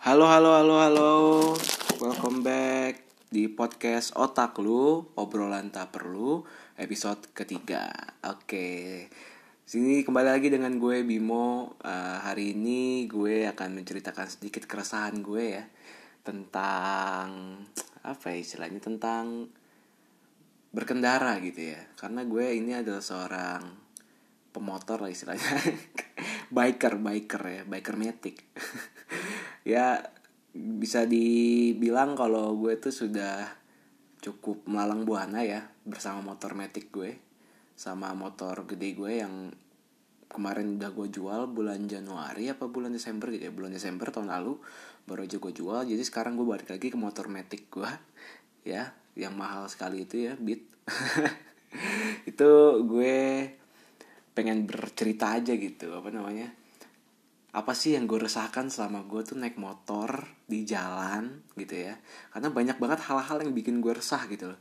Halo halo halo halo. Welcome back di podcast Otak Lu Obrolan Tak Perlu Episode ketiga. Oke. Sini kembali lagi dengan gue Bimo. Uh, Hari ini gue akan menceritakan sedikit keresahan gue ya Tentang Apa ya istilahnya Tentang Berkendara gitu ya. Karena gue ini adalah seorang Pemotor lah istilahnya. Biker, biker ya Biker metik ya bisa dibilang kalau gue tuh sudah cukup melalang buana ya bersama motor metik gue sama motor gede gue yang kemarin udah gue jual bulan Januari apa bulan Desember gitu ya. Bulan Desember tahun lalu baru aja gue jual. Jadi sekarang gue balik lagi ke motor metik gue ya yang mahal sekali itu ya Beat. Itu gue pengen bercerita aja gitu apa namanya apa sih yang gue resahkan selama gue tuh naik motor di jalan gitu ya? Karena banyak banget hal-hal yang bikin gue resah gitu loh.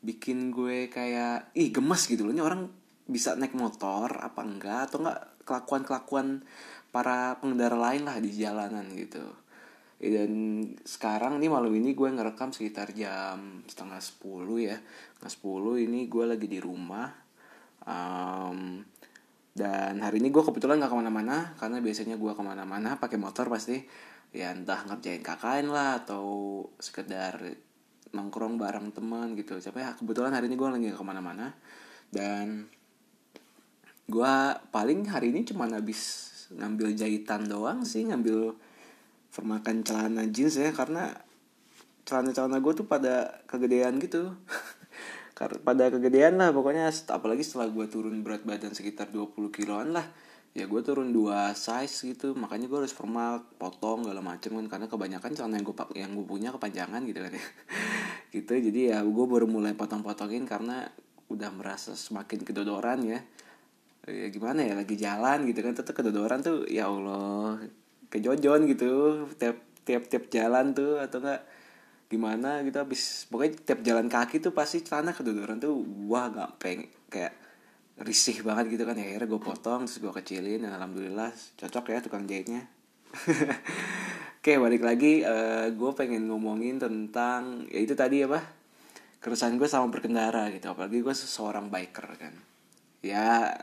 Bikin gue kayak ih gemes gitu loh. Ini orang bisa naik motor apa enggak? Atau enggak kelakuan kelakuan para pengendara lain lah di jalanan gitu. Dan sekarang nih malam ini gue ngerekam sekitar jam setengah sepuluh ya. Setengah sepuluh ini gue lagi di rumah. Um, dan hari ini gue kebetulan gak ke mana-mana karena biasanya gue ke mana-mana pakai motor pasti. Ya entah ngerjain KKN lah atau sekedar nongkrong bareng teman gitu. Tapi ya, kebetulan hari ini gue lagi gak ke mana-mana. Dan gue paling hari ini cuma habis ngambil jahitan doang sih ngambil permakan celana jeans ya. Karena celana-celana gue tuh pada kegedean gitu pada kegedean lah pokoknya apalagi setelah gue turun berat badan sekitar 20 kiloan lah ya gue turun dua size gitu makanya gue harus formal potong segala macem kan karena kebanyakan celana yang gue yang gue punya kepanjangan gitu kan ya. Gitu jadi ya gue baru mulai potong-potongin karena udah merasa semakin kedodoran ya. Ya gimana ya lagi jalan gitu kan tetap kedodoran tuh ya allah kejojon gitu tiap tiap tiap jalan tuh atau enggak gimana gitu habis pokoknya tiap jalan kaki tuh pasti celana kedodoran tuh wah gak pengen kayak risih banget gitu kan. Ya akhirnya gue potong terus gue kecilin dan alhamdulillah cocok ya tukang jahitnya oke balik lagi uh, gue pengen ngomongin tentang ya itu tadi apa keresahan gue sama berkendara gitu. Apalagi gue seorang biker kan. Ya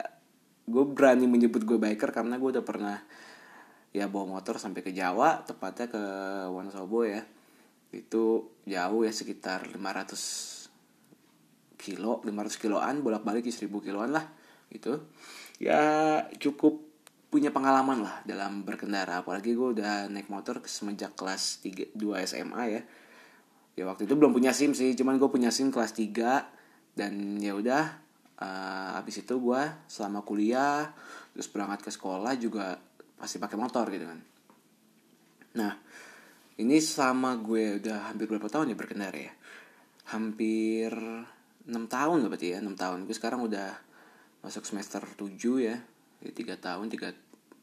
gue berani menyebut gue biker karena gue udah pernah ya bawa motor sampai ke Jawa tepatnya ke Wonosobo ya itu jauh ya sekitar 500 kilo 500 kiloan bolak-balik 1000 kiloan lah gitu. Ya cukup punya pengalaman lah dalam berkendara. Apalagi gue udah naik motor semenjak kelas 3, 2 SMA ya. Ya waktu itu belum punya SIM sih cuman gue punya SIM kelas 3 dan ya udah uh, habis itu gue selama kuliah terus berangkat ke sekolah juga pasti pakai motor gitu kan. Nah ini sama gue udah hampir berapa tahun ya berkendara ya? Hampir 6 tahun berarti ya 6 tahun. Gue sekarang udah masuk semester 7 ya. Ya 3 tahun 3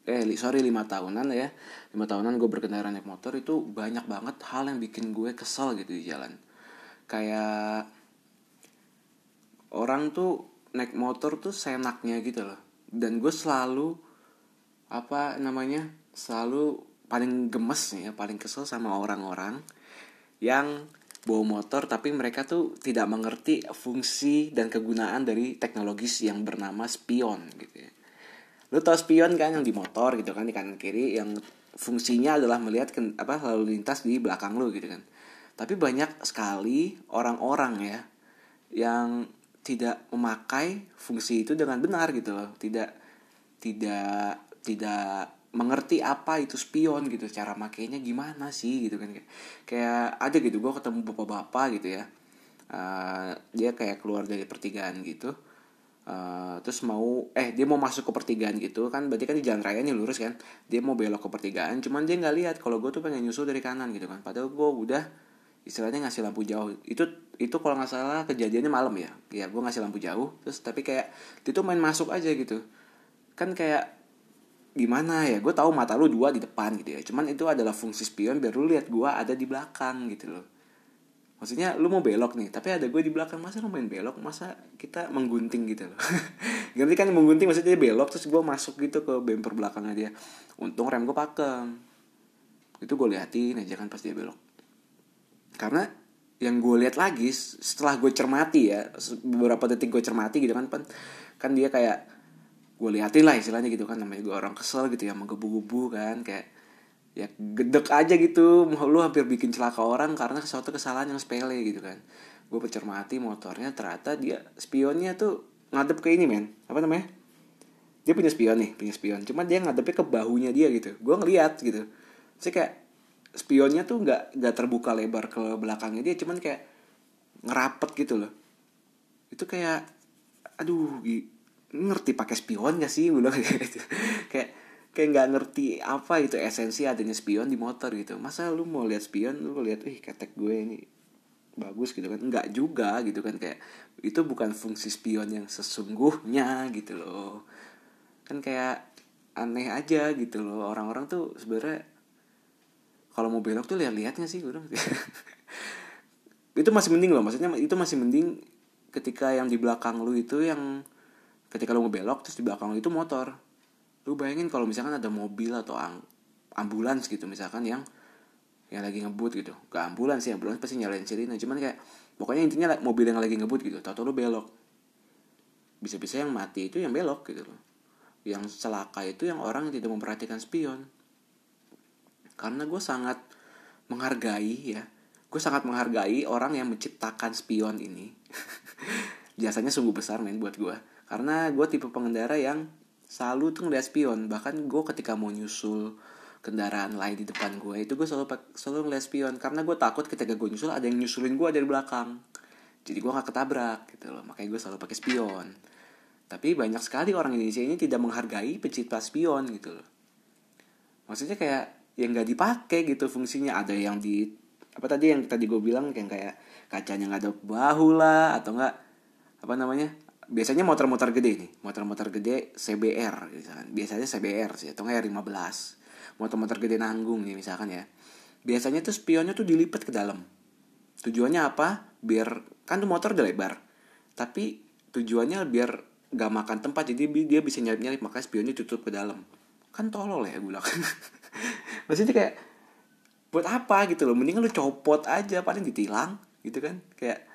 eh sorry 5 tahunan ya. 5 tahunan gue berkendara naik motor itu banyak banget hal yang bikin gue kesel gitu di jalan. Kayak orang tuh naik motor tuh senaknya gitu loh. Dan gue selalu apa namanya selalu paling gemes ya paling kesel sama orang-orang yang bawa motor tapi mereka tuh tidak mengerti fungsi dan kegunaan dari teknologis yang bernama spion gitu ya. Lu tau spion kan yang di motor gitu kan di kanan kiri yang fungsinya adalah melihat ke, apa lalu lintas di belakang lu gitu kan. Tapi banyak sekali orang-orang ya yang tidak memakai fungsi itu dengan benar gitu loh. Tidak tidak tidak mengerti apa itu spion gitu cara makainya gimana sih gitu kan. Kayak ada gitu gue ketemu bapak-bapak gitu ya. Uh, dia kayak keluar dari pertigaan gitu. Uh, terus mau eh dia mau masuk ke pertigaan gitu kan berarti kan di jalan raya nih lurus kan. Dia mau belok ke pertigaan cuman dia nggak lihat kalau gue tuh pengen nyusul dari kanan gitu kan. Padahal gue udah istilahnya ngasih lampu jauh. Itu itu kalau nggak salah kejadiannya malam ya. Ya gue ngasih lampu jauh terus tapi kayak dia tuh main masuk aja gitu. Kan kayak gimana ya gue tahu mata lu dua di depan gitu ya. Cuman itu adalah fungsi spion biar lu lihat gue ada di belakang gitu loh. Maksudnya lu mau belok nih tapi ada gue di belakang. Masa lu main belok? Masa kita menggunting gitu loh? Ganti kan menggunting? Maksudnya dia belok terus gue masuk gitu ke bumper belakangnya dia. Untung rem gue pakem. Itu gue liatin aja kan pas dia belok. Karena yang gue lihat lagi setelah gue cermati ya beberapa detik gue cermati gitu kan kan dia kayak gue liatin lah istilahnya gitu kan namanya gue orang kesel gitu ya menggebu-gebu kan kayak ya gedek aja gitu lu hampir bikin celaka orang karena suatu kesalahan yang sepele gitu kan. Gue pencermati motornya ternyata dia spionnya tuh ngadep ke ini men. Apa namanya? Dia punya spion nih punya spion. Cuma dia ngadepnya ke bahunya dia gitu. Gue ngeliat gitu. Sih kayak spionnya tuh nggak nggak terbuka lebar ke belakangnya dia cuman kayak ngerapet gitu loh. Itu kayak aduh ngerti pakai spion gak sih? Gue gitu. Kayak kayak nggak ngerti apa itu esensi adanya spion di motor gitu. Masa lu mau lihat spion lu lihat ih ketek gue ini bagus gitu kan. Nggak juga gitu kan kayak itu bukan fungsi spion yang sesungguhnya gitu loh. Kan kayak aneh aja gitu loh. Orang-orang tuh sebenarnya kalau mau belok tuh lihat-lihatnya sih? Gue itu masih mending loh. Maksudnya itu masih mending ketika yang di belakang lu itu yang ketika lu mau belok terus di belakang lu itu motor. Lu bayangin kalau misalkan ada mobil atau ambulans gitu misalkan yang yang lagi ngebut gitu. Ke ambulans sih ambulans pasti nyalain sirine. Cuman kayak pokoknya intinya mobil yang lagi ngebut gitu tau lu belok. Bisa-bisa yang mati itu yang belok gitu loh. Yang celaka itu yang orang yang tidak memperhatikan spion. Karena gue sangat menghargai ya gue sangat menghargai orang yang menciptakan spion ini. Jasanya sungguh besar men buat gue karena gue tipe pengendara yang selalu tuh ngeliat spion. Bahkan gue ketika mau nyusul kendaraan lain di depan gue itu gue selalu selalu ngeliat spion. Karena gue takut ketika gue nyusul ada yang nyusulin gue dari belakang. Jadi gue gak ketabrak gitu loh. Makanya gue selalu pakai spion. Tapi banyak sekali orang Indonesia ini tidak menghargai pencipta spion gitu loh. Maksudnya kayak yang gak dipakai gitu fungsinya. Ada yang di apa tadi yang tadi gue bilang yang kayak kacanya nggak ada bahu lah atau enggak apa namanya biasanya motor-motor gede nih motor-motor gede CBR misalkan. Biasanya CBR sih atau nggak R15 motor-motor gede nanggung nih misalkan ya. Biasanya tuh spionnya tuh dilipat ke dalam. Tujuannya apa? Biar kan tuh motor udah lebar. Tapi tujuannya biar gak makan tempat jadi dia bisa nyari-nyari makanya spionnya tutup ke dalam. Kan tolol ya gue bilang. Maksudnya kayak buat apa? gitu loh. Mending lu copot aja paling ditilang gitu kan. Kayak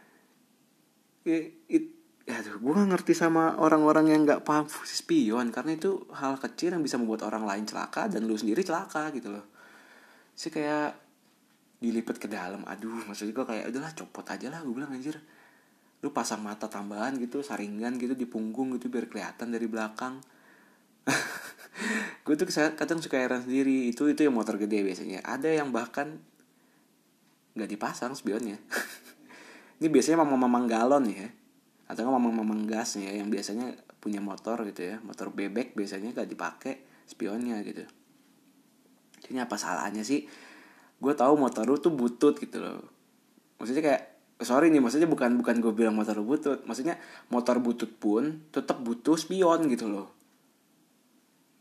it, ya tuh gue gak ngerti sama orang-orang yang nggak paham fungsi spion karena itu hal kecil yang bisa membuat orang lain celaka dan lu sendiri celaka gitu loh. Sih kayak dilipat ke dalam aduh maksudnya gue kayak udahlah copot aja lah gue bilang anjir. Lu pasang mata tambahan gitu saringan gitu di punggung gitu biar kelihatan dari belakang. Gue tuh kadang suka heran sendiri itu itu yang motor gede biasanya. Ada yang bahkan nggak dipasang spionnya. Ini biasanya mamang-mamang galon ya atau nggak mamang-mamang gas ya yang biasanya punya motor gitu ya motor bebek biasanya gak dipakai spionnya gitu. Jadi apa salahnya sih? Gue tahu motor lu tuh butut gitu loh. Maksudnya kayak sorry nih maksudnya bukan bukan gue bilang motor lu butut. Maksudnya motor butut pun tetap butuh spion gitu loh.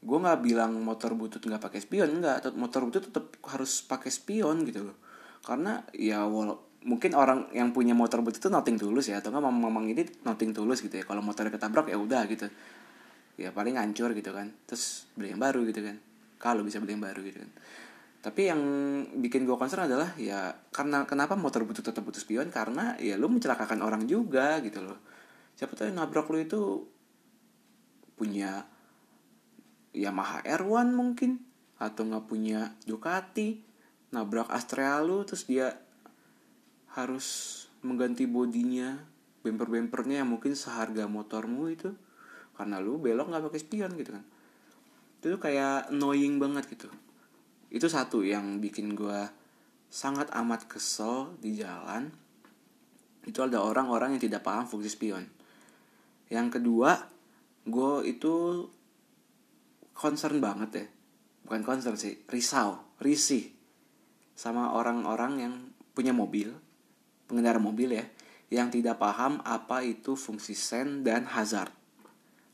Gue nggak bilang motor butut nggak pakai spion nggak. Motor butut tetap harus pakai spion gitu loh. Karena ya walau mungkin orang yang punya motor butut itu nothing tulus ya atau enggak mamang ini nothing tulus gitu ya. Kalau motornya ketabrak ya udah gitu. Ya paling hancur gitu kan. Terus beli yang baru gitu kan. Kalau bisa beli yang baru gitu kan. Tapi yang bikin gue concern adalah ya karena kenapa motor butut tetap butuh spion? Karena ya lu mencelakakan orang juga gitu loh. Siapa tahu yang nabrak lu itu punya Yamaha R1 mungkin atau nggak punya Ducati nabrak Astrea lu terus dia harus mengganti bodinya bemper-bempernya yang mungkin seharga motormu itu. Karena lu belok nggak pakai spion gitu kan. Itu tuh kayak annoying banget gitu. Itu satu yang bikin gue sangat amat kesel di jalan. Itu ada orang-orang yang tidak paham fungsi spion. Yang kedua gue itu concern banget ya. Bukan concern sih risau risih sama orang-orang yang punya mobil pengendara mobil ya yang tidak paham apa itu fungsi sen dan hazard.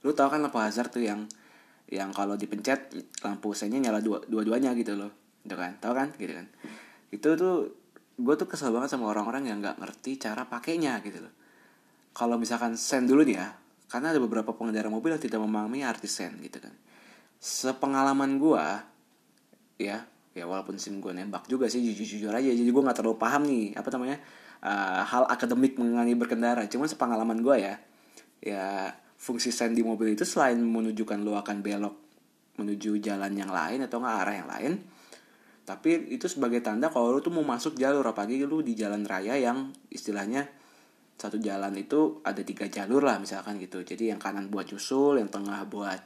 Lu tau kan lampu hazard tuh yang yang kalau dipencet lampu sennya nyala dua dua-duanya gitu loh. Gitu kan? Tau kan? Gitu kan. Itu tuh gue tuh kesel banget sama orang-orang yang nggak ngerti cara pakainya gitu loh. Kalau misalkan sen dulu nih ya, karena ada beberapa pengendara mobil yang tidak memahami arti sen gitu kan. Sepengalaman gue, ya, ya walaupun sim gue nembak juga sih jujur jujur aja jadi gue nggak terlalu paham nih apa namanya uh, hal akademik mengenai berkendara. Cuman sepengalaman gue ya ya fungsi sen di mobil itu selain menunjukkan lo akan belok menuju jalan yang lain atau nggak arah yang lain tapi itu sebagai tanda kalau lo tuh mau masuk jalur apalagi lu di jalan raya yang istilahnya satu jalan itu ada tiga jalur lah misalkan gitu. Jadi yang kanan buat nyusul yang tengah buat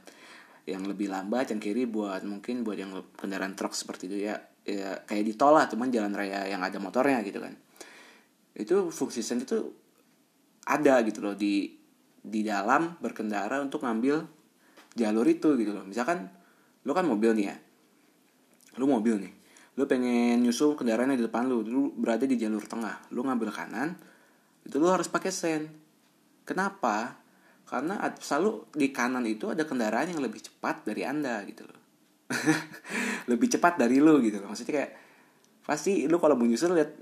yang lebih lambat yang kiri buat mungkin buat yang kendaraan truk seperti itu ya ya kayak di tol lah cuman jalan raya yang ada motornya gitu kan itu fungsi sen itu ada gitu loh di di dalam berkendara untuk ngambil jalur itu gitu loh. Misalkan lu kan mobil nih ya lu mobil nih lu pengen nyusul kendaraannya di depan lu lu berada di jalur tengah lu ngambil kanan itu lu harus pakai sen kenapa? Karena selalu di kanan itu ada kendaraan yang lebih cepat dari anda gitu loh. Lebih cepat dari lu gitu loh. Maksudnya kayak pasti lu kalau mau nyusul lihat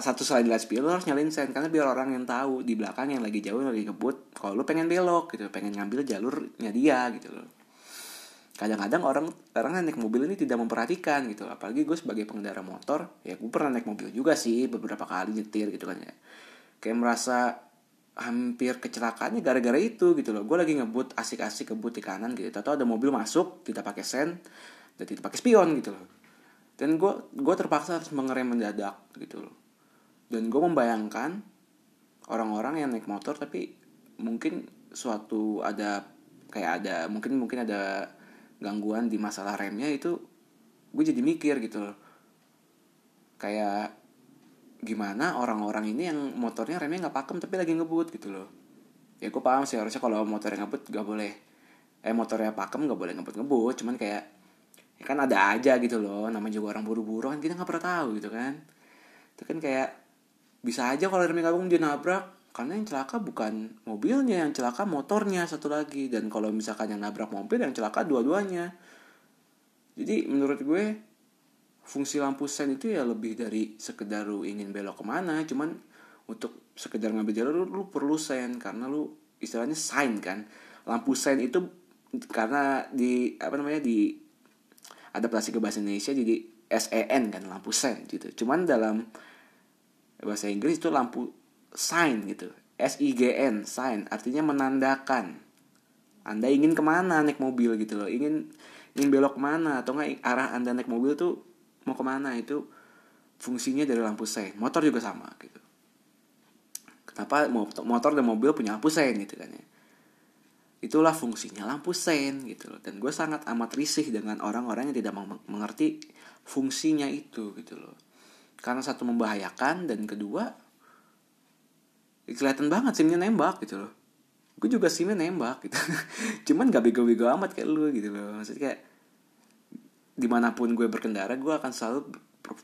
satu selain lihat spion lu harus nyalin sen karena biar orang yang tahu di belakang yang lagi jauh lagi ngebut kalau lu pengen belok gitu pengen ngambil jalurnya dia gitu loh. Kadang-kadang orang orang naik mobil ini tidak memperhatikan gitu apalagi gue sebagai pengendara motor ya gue pernah naik mobil juga sih beberapa kali nyetir gitu kan ya. Kayak merasa hampir kecelakaannya gara-gara itu gitu loh. Gue lagi ngebut asik-asik ngebut di kanan gitu atau ada mobil masuk tidak pakai sen dan tidak pakai spion gitu loh dan gue gue terpaksa harus mengerem mendadak gitu loh. Dan gue membayangkan orang-orang yang naik motor tapi mungkin suatu ada kayak ada mungkin mungkin ada gangguan di masalah remnya itu gue jadi mikir gitu loh. Kayak gimana orang-orang ini yang motornya remnya nggak pakem tapi lagi ngebut gitu loh. Ya gue paham sih harusnya kalau motornya ngebut gak boleh. Eh motornya pakem gak boleh ngebut ngebut cuman kayak ya kan ada aja gitu loh namanya juga orang buru-buru kan kita nggak pernah tahu gitu kan. Itu kan kayak bisa aja kalau remnya gabung dia nabrak karena yang celaka bukan mobilnya yang celaka motornya satu lagi. Dan kalau misalkan yang nabrak mobil yang celaka dua-duanya. Jadi menurut gue fungsi lampu sen itu ya lebih dari sekedar lu ingin belok ke mana cuman untuk sekedar ngambil jalur lu, lu perlu sen. Karena lu istilahnya sign kan. Lampu sen itu karena di apa namanya di adaptasi ke bahasa Indonesia jadi SEN kan lampu sen gitu. Cuman dalam bahasa Inggris itu lampu sign gitu. S I G N sign. Artinya menandakan. Anda ingin ke mana naik mobil gitu loh. Ingin ingin belok ke mana? Atau nggak arah anda naik mobil tuh mau ke mana? Itu fungsinya dari lampu sein motor juga sama gitu. Kenapa? Motor dan mobil punya lampu sein gitu kan ya itulah fungsinya lampu sein gitu loh. Dan gue sangat amat risih dengan orang-orang yang tidak mengerti fungsinya itu gitu loh. Karena satu membahayakan dan kedua kelihatan banget simnya nembak gitu loh. Gue juga simnya nembak gitu. Cuman gak bego-bego amat kayak lu gitu loh. Maksudnya kayak di mana pun gue berkendara gue akan selalu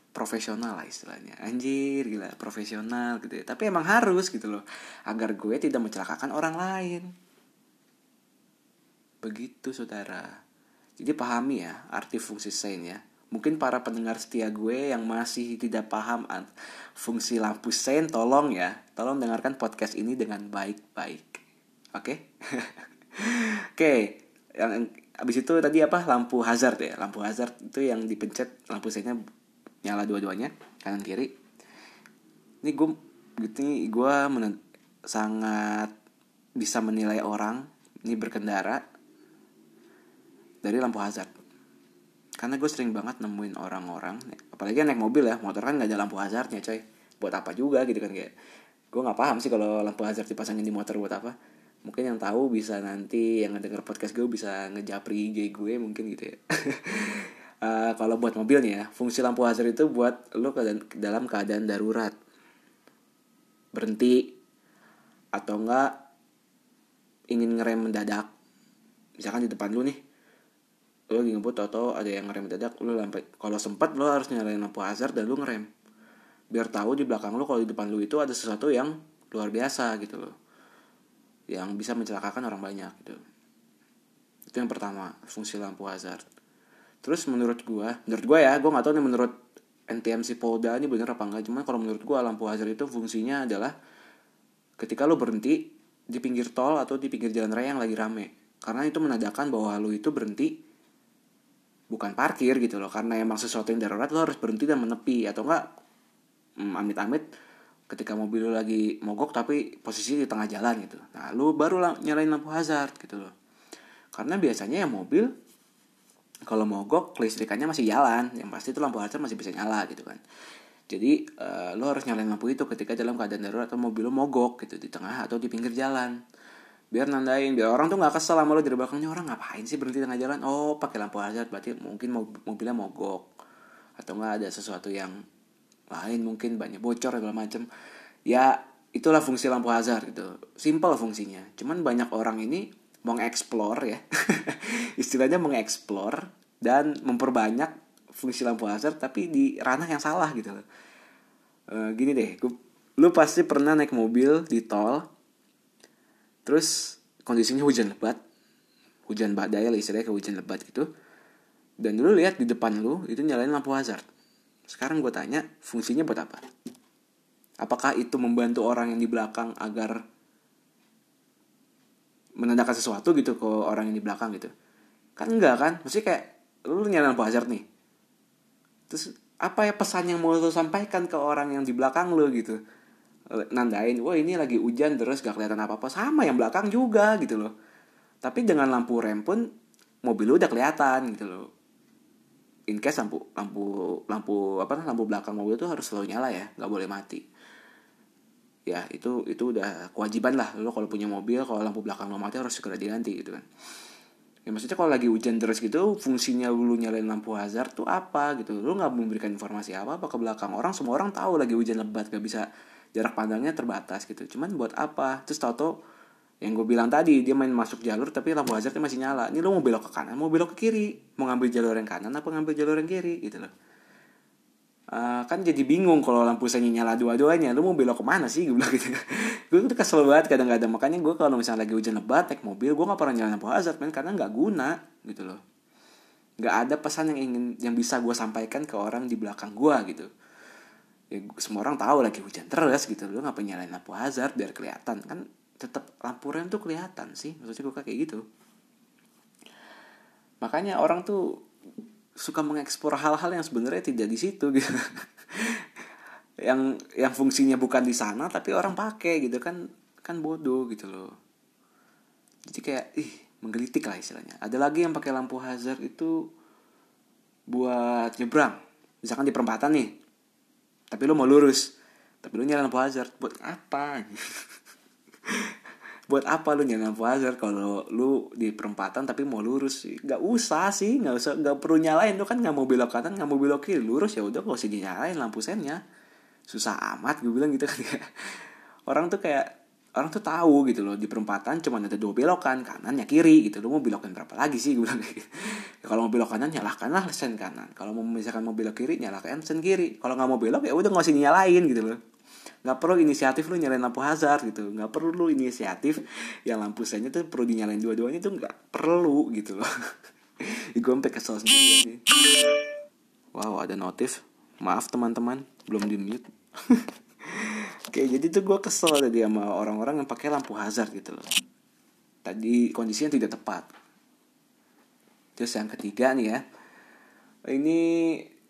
profesional lah istilahnya. Anjir gila profesional gitu ya. Tapi emang harus gitu loh. Agar gue tidak mencelakakan orang lain begitu saudara. Jadi pahami ya arti fungsi sein ya. Mungkin para pendengar setia gue yang masih tidak paham fungsi lampu sein tolong ya tolong dengarkan podcast ini dengan baik-baik. Oke? Oke yang abis itu tadi apa? Lampu hazard ya lampu hazard itu yang dipencet lampu seinnya nyala dua-duanya kanan kiri. Ini gue gitu gue sangat bisa menilai orang ini berkendara dari lampu hazard. Karena gue sering banget nemuin orang-orang apalagi naik mobil ya motor kan nggak ada lampu hazardnya coy. Buat apa juga gitu kan kayak gue nggak paham sih kalau lampu hazard dipasangin di motor buat apa. Mungkin yang tahu bisa nanti yang ngedenger podcast gue bisa ngejapri IG gue mungkin gitu ya. Uh, kalau buat mobilnya ya fungsi lampu hazard itu buat lo ke dalam keadaan darurat. Berhenti atau enggak ingin ngerem mendadak. Misalkan di depan lu nih lo lagi ngebut atau ada yang ngerem mendadak lo lampai kalau sempat lo harus nyalain lampu hazard dan lo ngerem. Biar tahu di belakang lo kalau di depan lo itu ada sesuatu yang luar biasa gitu loh. Yang bisa mencelakakan orang banyak gitu. Itu yang pertama fungsi lampu hazard. Terus menurut gue menurut gue ya gue nggak tahu nih menurut NTMC Polda ini bener apa enggak cuman kalau menurut gue lampu hazard itu fungsinya adalah ketika lo berhenti di pinggir tol atau di pinggir jalan raya yang lagi rame. Karena itu menandakan bahwa lo itu berhenti bukan parkir gitu loh karena emang sesuatu yang darurat lo harus berhenti dan menepi atau enggak mm, amit-amit ketika mobil lo lagi mogok tapi posisi di tengah jalan gitu. Nah lo baru lah nyalain lampu hazard gitu loh. Karena biasanya ya mobil kalau mogok kelistrikannya masih jalan. Yang pasti itu lampu hazard masih bisa nyala gitu kan. Jadi uh, lo harus nyalain lampu itu ketika dalam keadaan darurat atau mobil lo mogok gitu di tengah atau di pinggir jalan biar nandain biar orang tuh nggak kesel sama lo dari belakangnya. Orang ngapain sih berhenti tengah jalan? Oh pakai lampu hazard berarti mungkin mobilnya mogok. Atau nggak ada sesuatu yang lain mungkin banyak bocor segala macem. Ya itulah fungsi lampu hazard gitu simple fungsinya. Cuman banyak orang ini explore ya. Istilahnya explore dan memperbanyak fungsi lampu hazard tapi di ranah yang salah gitu loh. E, gini deh lu pasti pernah naik mobil di tol terus kondisinya hujan lebat. Hujan badai lah istilahnya ke hujan lebat gitu. Dan dulu lihat di depan lu itu nyalain lampu hazard. Sekarang gue tanya fungsinya buat apa? Apakah itu membantu orang yang di belakang agar menandakan sesuatu gitu ke orang yang di belakang gitu? Kan enggak kan? Mesti kayak lu nyalain lampu hazard nih. Terus apa ya pesan yang mau lu sampaikan ke orang yang di belakang lu gitu nandain wah ini lagi hujan terus gak kelihatan apa apa sama yang belakang juga gitu loh. Tapi dengan lampu rem pun mobil lu udah kelihatan gitu loh. In case lampu lampu lampu apa lampu belakang mobil itu harus selalu nyala ya nggak boleh mati. Ya itu itu udah kewajiban lah lo kalau punya mobil kalau lampu belakang lo mati harus segera diganti gitu kan. Ya maksudnya kalau lagi hujan terus gitu fungsinya lu nyalain lampu hazard tuh apa gitu. Lu nggak memberikan informasi apa apa ke belakang. Orang semua orang tahu lagi hujan lebat gak bisa jarak pandangnya terbatas gitu. Cuman buat apa? Terus tau tau yang gue bilang tadi dia main masuk jalur tapi lampu hazardnya masih nyala. Ini lo mau belok ke kanan mau belok ke kiri. Mau ngambil jalur yang kanan apa ngambil jalur yang kiri? Gitu loh. Uh, kan jadi bingung kalau lampu saya nyala dua-duanya. Lu mau belok ke mana sih? Gue bilang gitu. Gue tuh kesel banget kadang-kadang. Makanya gue kalau misalnya lagi hujan lebat naik mobil gue nggak pernah nyalain lampu hazard men karena nggak guna gitu loh. Nggak ada pesan yang ingin yang bisa gue sampaikan ke orang di belakang gue gitu ya semua orang tahu lagi hujan terus gitu. Lu ngapain nyalain lampu hazard biar kelihatan. Kan tetap lampu rem tuh kelihatan sih. Maksudnya gue kayak gitu. Makanya orang tuh suka mengekspor hal-hal yang sebenarnya tidak di situ gitu. Yang yang fungsinya bukan di sana tapi orang pakai gitu. Kan kan bodoh gitu loh. Jadi kayak ih menggelitik lah istilahnya. Ada lagi yang pakai lampu hazard itu buat nyebrang. Misalkan di perempatan nih tapi lu mau lurus. Tapi lu nyalain lampu hazard. Buat apa? Buat apa lu nyalain lampu hazard kalau lu di perempatan tapi mau lurus nggak usah sih. Nggak usah nggak perlu nyalain. Lu kan nggak mau belok kanan nggak mau belok kiri. Lurus ya udah gak usah dinyalain lampu sennya. Susah amat gue bilang gitu kan orang tuh kayak orang tuh tahu gitu loh di perempatan cuma ada dua belokan kanannya kiri gitu. Lo mau belokin berapa lagi sih? Gue bilang gitu. ya, kalau mau belok kanan nyalakanlah sen kanan. Kalau mau misalkan mau belok kiri nyalakan sen kiri. Kalau nggak mau belok ya udah nggak usah nyalain gitu loh. Nggak perlu inisiatif lu nyalain lampu hazard gitu. Nggak perlu lu inisiatif yang lampu sennya tuh perlu dinyalain dua-duanya tuh nggak perlu gitu loh. Gue sampai kesel sendiri wow ada notif. Maaf teman-teman. Belum di mute Oke, jadi tuh gue kesel tadi sama orang-orang yang pakai lampu hazard gitu loh. Tadi kondisinya tidak tepat. Terus yang ketiga nih ya. Ini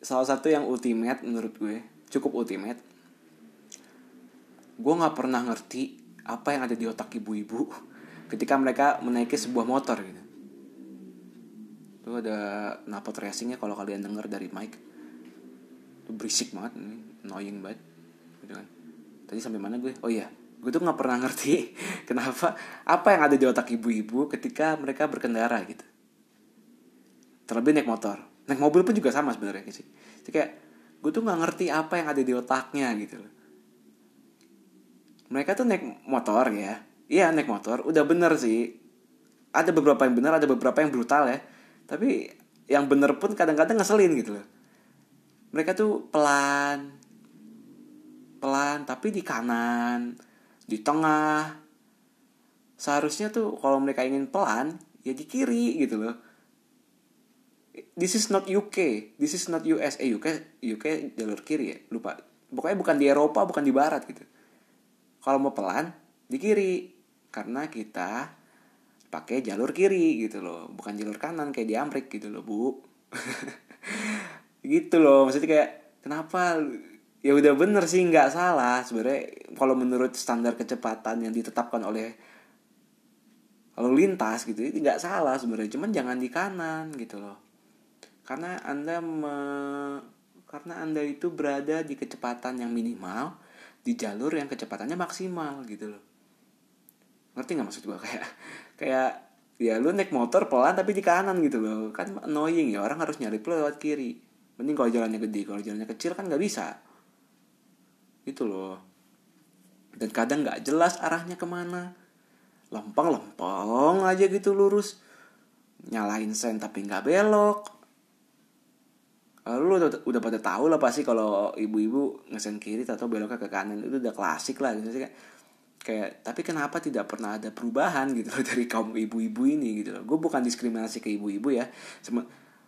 salah satu yang ultimate menurut gue. Cukup ultimate. Gue gak pernah ngerti apa yang ada di otak ibu-ibu ketika mereka menaiki sebuah motor gitu. Itu ada napot racingnya kalau kalian denger dari mic. Itu berisik banget, annoying banget. Gitu kan tadi sampai mana gue? Oh iya gue tuh nggak pernah ngerti kenapa apa yang ada di otak ibu-ibu ketika mereka berkendara gitu. Terlebih naik motor. Naik mobil pun juga sama sebenarnya sih. Jadi kayak gue tuh nggak ngerti apa yang ada di otaknya gitu loh. Mereka tuh naik motor ya. Iya naik motor. Udah bener sih. Ada beberapa yang benar ada beberapa yang brutal ya. Tapi yang bener pun kadang-kadang ngeselin gitu loh. Mereka tuh pelan pelan tapi di kanan di tengah. Seharusnya tuh kalau mereka ingin pelan ya di kiri gitu loh. This is not UK this is not US eh UK UK jalur kiri ya lupa. Pokoknya bukan di Eropa bukan di Barat gitu. Kalau mau pelan di kiri. Karena kita pakai jalur kiri gitu loh. Bukan jalur kanan kayak di Amerika gitu loh bu. Gitu loh maksudnya kayak kenapa ya udah bener sih nggak salah. Sebenarnya kalau menurut standar kecepatan yang ditetapkan oleh lalu lintas gitu itu nggak salah sebenarnya. Cuman jangan di kanan gitu loh. Karena anda me, karena anda itu berada di kecepatan yang minimal di jalur yang kecepatannya maksimal gitu loh. Ngerti nggak maksud gue kayak kayak ya lu naik motor pelan tapi di kanan gitu loh. Kan annoying ya orang harus nyari lewat kiri. Mending kalau jalannya gede kalau jalannya kecil kan nggak bisa gitu loh. Dan kadang nggak jelas arahnya ke mana. Lempeng lempeng aja gitu lurus. Nyalain sen tapi nggak belok. Lu udah, udah pada tahu lah pasti kalau ibu-ibu ngesen kiri atau beloknya ke kanan. Itu udah klasik lah. Gitu sih kayak tapi kenapa tidak pernah ada perubahan gitu loh dari kaum ibu-ibu ini gitu loh. Gue bukan diskriminasi ke ibu-ibu ya.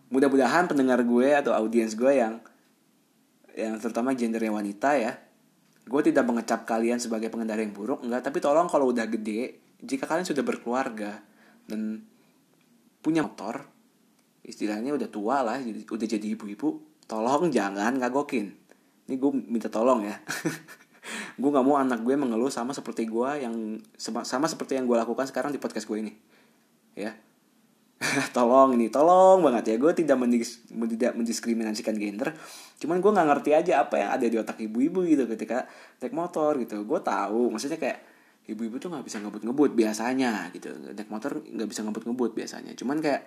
Mudah-mudahan pendengar gue atau audiens gue yang yang terutama gendernya wanita ya gue tidak mengecap kalian sebagai pengendara yang buruk enggak. Tapi tolong kalau udah gede jika kalian sudah berkeluarga dan punya motor istilahnya udah tua lah udah jadi ibu-ibu tolong jangan ngagokin. Ini gue minta tolong ya. Gue nggak mau anak gue mengeluh sama seperti gue yang sama seperti yang gue lakukan sekarang di podcast gue ini. Ya tolong ini tolong banget ya. Gue tidak mendis, tidak mendiskriminasikan gender. Cuman gue nggak ngerti aja apa yang ada di otak ibu-ibu gitu ketika naik motor gitu. Gue tahu maksudnya kayak ibu-ibu tuh nggak bisa ngebut-ngebut biasanya gitu. Naik motor nggak bisa ngebut-ngebut biasanya. Cuman kayak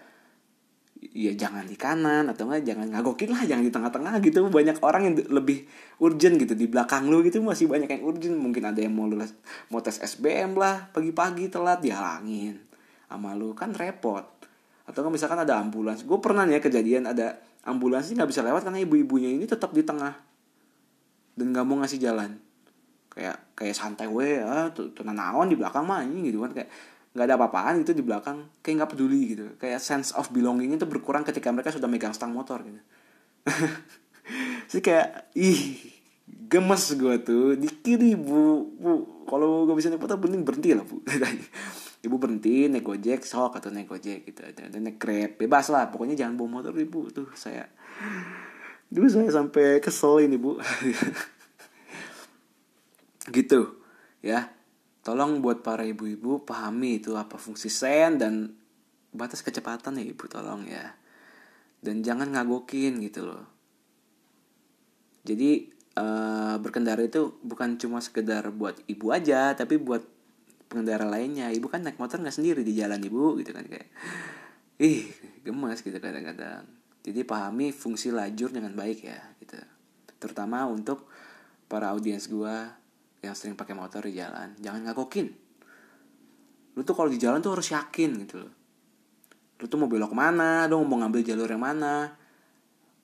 ya jangan di kanan atau enggak jangan ngagokin lah jangan di tengah-tengah gitu. Banyak orang yang lebih urgent gitu. Di belakang lu gitu masih banyak yang urgent. Mungkin ada yang mau lulus mau tes SBM lah pagi-pagi telat dihalangin sama lu kan repot atau misalkan ada ambulans. Gue pernah nih ya kejadian ada ambulans nggak bisa lewat karena ibu-ibunya ini tetap di tengah. Dan nggak mau ngasih jalan. Kayak kayak santai gue ya tuh naon di belakang mah ini gitu kan. Kayak nggak ada apa-apaan gitu di belakang. Kayak nggak peduli gitu. Kayak sense of belonging itu berkurang ketika mereka sudah megang stang motor gitu. Sih kayak ih gemes gue tuh. Di kiri bu bu kalau gue bisa naik motor mending berhenti lah bu ibu berhenti naik gojek sok atau naik gojek gitu dan naik grab bebas lah pokoknya jangan bawa motor ibu. Tuh saya dulu saya sampai kesel ini bu. Gitu ya. Tolong buat para ibu-ibu pahami itu apa fungsi sen dan batas kecepatan ya ibu tolong ya. Dan jangan ngagokin gitu loh. Jadi uh, berkendara itu bukan cuma sekedar buat ibu aja tapi buat pengendara lainnya. Ibu kan naik motor nggak sendiri di jalan ibu gitu kan kayak ih gemas gitu kadang-kadang. Jadi pahami fungsi lajur dengan baik ya gitu. Terutama untuk para audiens gua yang sering pakai motor di jalan. Jangan ngagokin lu tuh kalau di jalan tuh harus yakin gitu loh. Lu tuh mau belok ke mana lu mau ngambil jalur yang mana.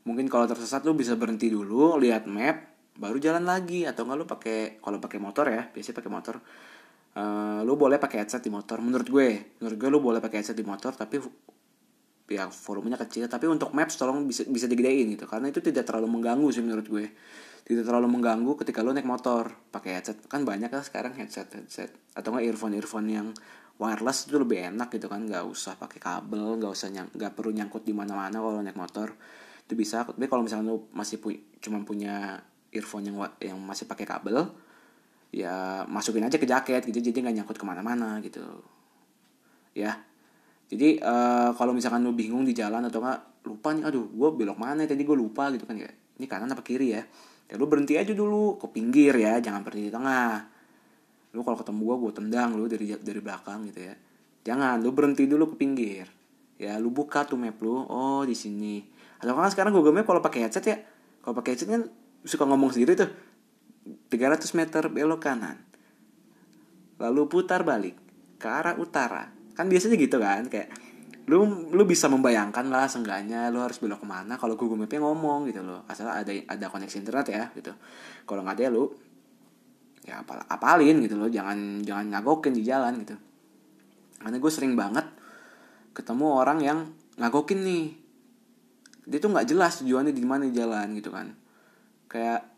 Mungkin kalau tersesat lu bisa berhenti dulu lihat map baru jalan lagi. Atau enggak lu pakai kalau pakai motor ya biasanya pakai motor uh, lu boleh pakai headset di motor menurut gue. Menurut gue lu boleh pakai headset di motor tapi ya volumenya kecil. Tapi untuk maps tolong bisa bisa digedein gitu. Karena itu tidak terlalu mengganggu sih menurut gue. Tidak terlalu mengganggu ketika lo naik motor. Pakai headset kan banyak kan sekarang headset headset. Atau nggak earphone earphone yang wireless itu lebih enak gitu kan. Nggak usah pakai kabel nggak usah nyang nggak perlu nyangkut di mana mana kalau naik motor. Itu bisa tapi kalau misalnya lo masih pu cuma punya earphone yang yang masih pakai kabel ya masukin aja ke jaket gitu jadi nggak nyangkut ke mana-mana gitu. Ya. Jadi uh, kalau misalkan lo bingung di jalan atau nggak lupa nih aduh gue belok mana tadi gue lupa gitu kan ya. Ini kanan apa kiri ya? Ya lu berhenti aja dulu ke pinggir ya jangan berhenti di tengah. Lu kalau ketemu gua gua tendang lu dari dari belakang gitu ya. Jangan lu berhenti dulu ke pinggir. Ya lu buka tuh map lu oh di sini. Atau kan sekarang Google Map kalau pakai headset ya kalau pakai headset kan suka ngomong sendiri tuh 300 meter belok kanan. Lalu putar balik ke arah utara. Kan biasanya gitu kan kayak lu lu bisa membayangkan lah seenggaknya lu harus belok ke mana kalau Google Mapnya ngomong gitu loh. Asal ada ada koneksi internet ya gitu. Kalau nggak ada lu ya apal apalin gitu loh. Jangan jangan ngagokin di jalan gitu. Karena gue sering banget ketemu orang yang ngagokin nih. Dia tuh nggak jelas tujuannya di mana jalan gitu kan. Kayak